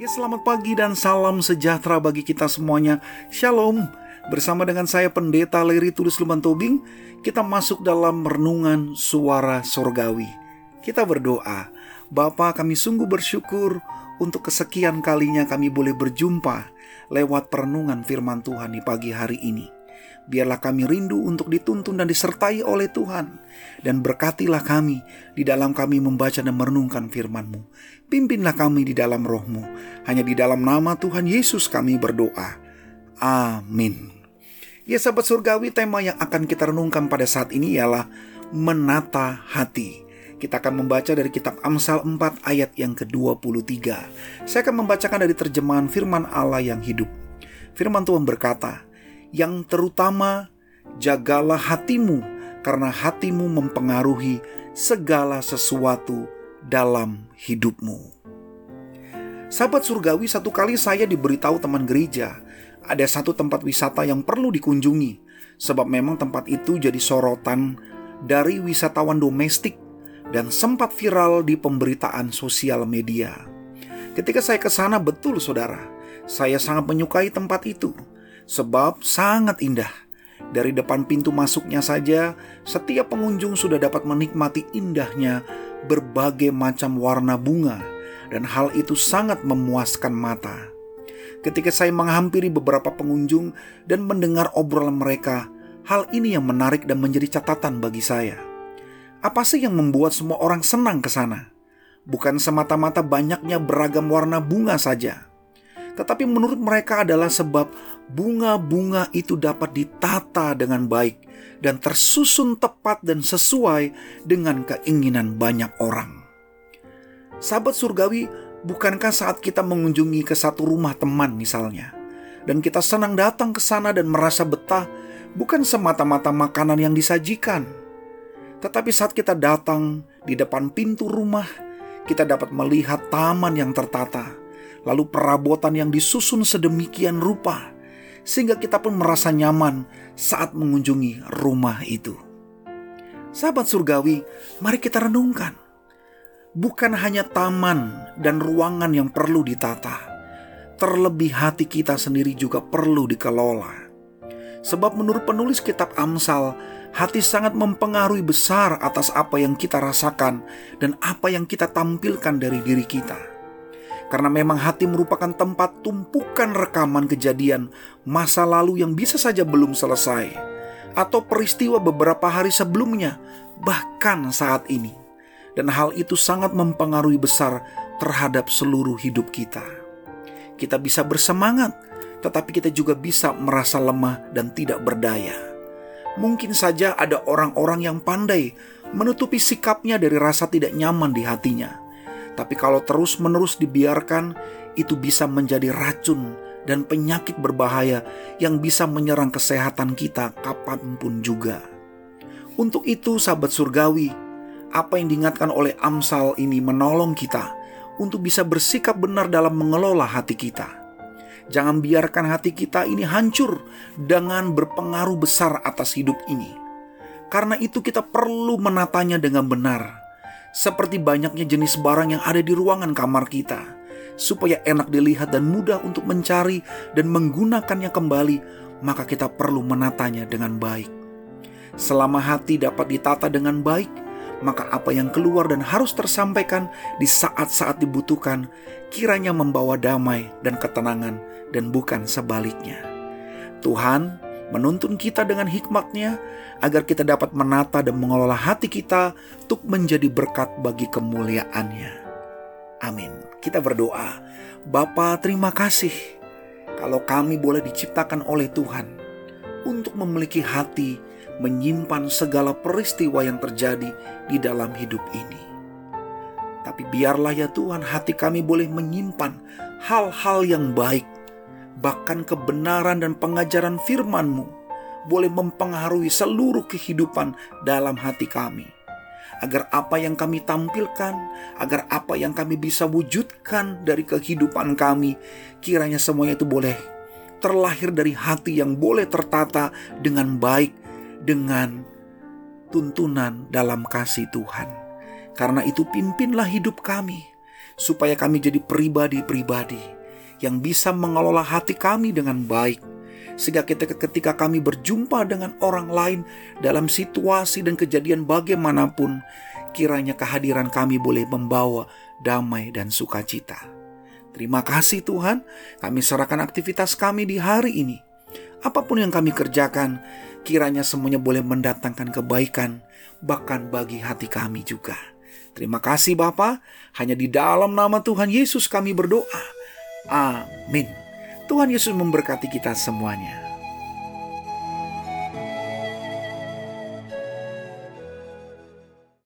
Ya selamat pagi dan salam sejahtera bagi kita semuanya. Shalom. Bersama dengan saya Pendeta Leri Tulus Luman Tobing, kita masuk dalam renungan suara sorgawi. Kita berdoa, Bapa kami sungguh bersyukur untuk kesekian kalinya kami boleh berjumpa lewat perenungan firman Tuhan di pagi hari ini. Biarlah kami rindu untuk dituntun dan disertai oleh Tuhan. Dan berkatilah kami di dalam kami membaca dan merenungkan firman-Mu. Pimpinlah kami di dalam rohmu. Hanya di dalam nama Tuhan Yesus kami berdoa. Amin. Ya sahabat surgawi tema yang akan kita renungkan pada saat ini ialah menata hati. Kita akan membaca dari kitab Amsal 4 ayat yang ke-23. Saya akan membacakan dari terjemahan firman Allah yang hidup. Firman Tuhan berkata, yang terutama jagalah hatimu karena hatimu mempengaruhi segala sesuatu dalam hidupmu. Sahabat surgawi, satu kali saya diberitahu teman gereja, ada satu tempat wisata yang perlu dikunjungi, sebab memang tempat itu jadi sorotan dari wisatawan domestik dan sempat viral di pemberitaan sosial media. Ketika saya ke sana betul saudara, saya sangat menyukai tempat itu sebab sangat indah. Dari depan pintu masuknya saja, setiap pengunjung sudah dapat menikmati indahnya berbagai macam warna bunga, dan hal itu sangat memuaskan mata. Ketika saya menghampiri beberapa pengunjung dan mendengar obrolan mereka, hal ini yang menarik dan menjadi catatan bagi saya. Apa sih yang membuat semua orang senang ke sana? Bukan semata-mata banyaknya beragam warna bunga saja tetapi menurut mereka adalah sebab bunga-bunga itu dapat ditata dengan baik dan tersusun tepat dan sesuai dengan keinginan banyak orang. Sahabat surgawi, bukankah saat kita mengunjungi ke satu rumah teman misalnya, dan kita senang datang ke sana dan merasa betah, bukan semata-mata makanan yang disajikan, tetapi saat kita datang di depan pintu rumah, kita dapat melihat taman yang tertata, lalu perabotan yang disusun sedemikian rupa, sehingga kita pun merasa nyaman saat mengunjungi rumah itu. Sahabat surgawi, mari kita renungkan. Bukan hanya taman dan ruangan yang perlu ditata, terlebih hati kita sendiri juga perlu dikelola. Sebab menurut penulis kitab Amsal, hati sangat mempengaruhi besar atas apa yang kita rasakan dan apa yang kita tampilkan dari diri kita karena memang hati merupakan tempat tumpukan rekaman kejadian masa lalu yang bisa saja belum selesai, atau peristiwa beberapa hari sebelumnya, bahkan saat ini, dan hal itu sangat mempengaruhi besar terhadap seluruh hidup kita. Kita bisa bersemangat, tetapi kita juga bisa merasa lemah dan tidak berdaya. Mungkin saja ada orang-orang yang pandai menutupi sikapnya dari rasa tidak nyaman di hatinya tapi kalau terus-menerus dibiarkan, itu bisa menjadi racun dan penyakit berbahaya yang bisa menyerang kesehatan kita kapan pun juga. Untuk itu, sahabat surgawi, apa yang diingatkan oleh Amsal ini menolong kita untuk bisa bersikap benar dalam mengelola hati kita. Jangan biarkan hati kita ini hancur dengan berpengaruh besar atas hidup ini. Karena itu kita perlu menatanya dengan benar seperti banyaknya jenis barang yang ada di ruangan kamar kita, supaya enak dilihat dan mudah untuk mencari dan menggunakannya kembali, maka kita perlu menatanya dengan baik. Selama hati dapat ditata dengan baik, maka apa yang keluar dan harus tersampaikan di saat-saat dibutuhkan kiranya membawa damai dan ketenangan dan bukan sebaliknya. Tuhan menuntun kita dengan hikmatnya agar kita dapat menata dan mengelola hati kita untuk menjadi berkat bagi kemuliaannya. Amin. Kita berdoa. Bapa terima kasih kalau kami boleh diciptakan oleh Tuhan untuk memiliki hati menyimpan segala peristiwa yang terjadi di dalam hidup ini. Tapi biarlah ya Tuhan hati kami boleh menyimpan hal-hal yang baik bahkan kebenaran dan pengajaran firman-Mu boleh mempengaruhi seluruh kehidupan dalam hati kami. Agar apa yang kami tampilkan, agar apa yang kami bisa wujudkan dari kehidupan kami, kiranya semuanya itu boleh terlahir dari hati yang boleh tertata dengan baik, dengan tuntunan dalam kasih Tuhan. Karena itu pimpinlah hidup kami, supaya kami jadi pribadi-pribadi yang bisa mengelola hati kami dengan baik. Sehingga ketika, ketika kami berjumpa dengan orang lain dalam situasi dan kejadian bagaimanapun, kiranya kehadiran kami boleh membawa damai dan sukacita. Terima kasih Tuhan, kami serahkan aktivitas kami di hari ini. Apa pun yang kami kerjakan, kiranya semuanya boleh mendatangkan kebaikan, bahkan bagi hati kami juga. Terima kasih Bapa, hanya di dalam nama Tuhan Yesus kami berdoa. Amin. Tuhan Yesus memberkati kita semuanya.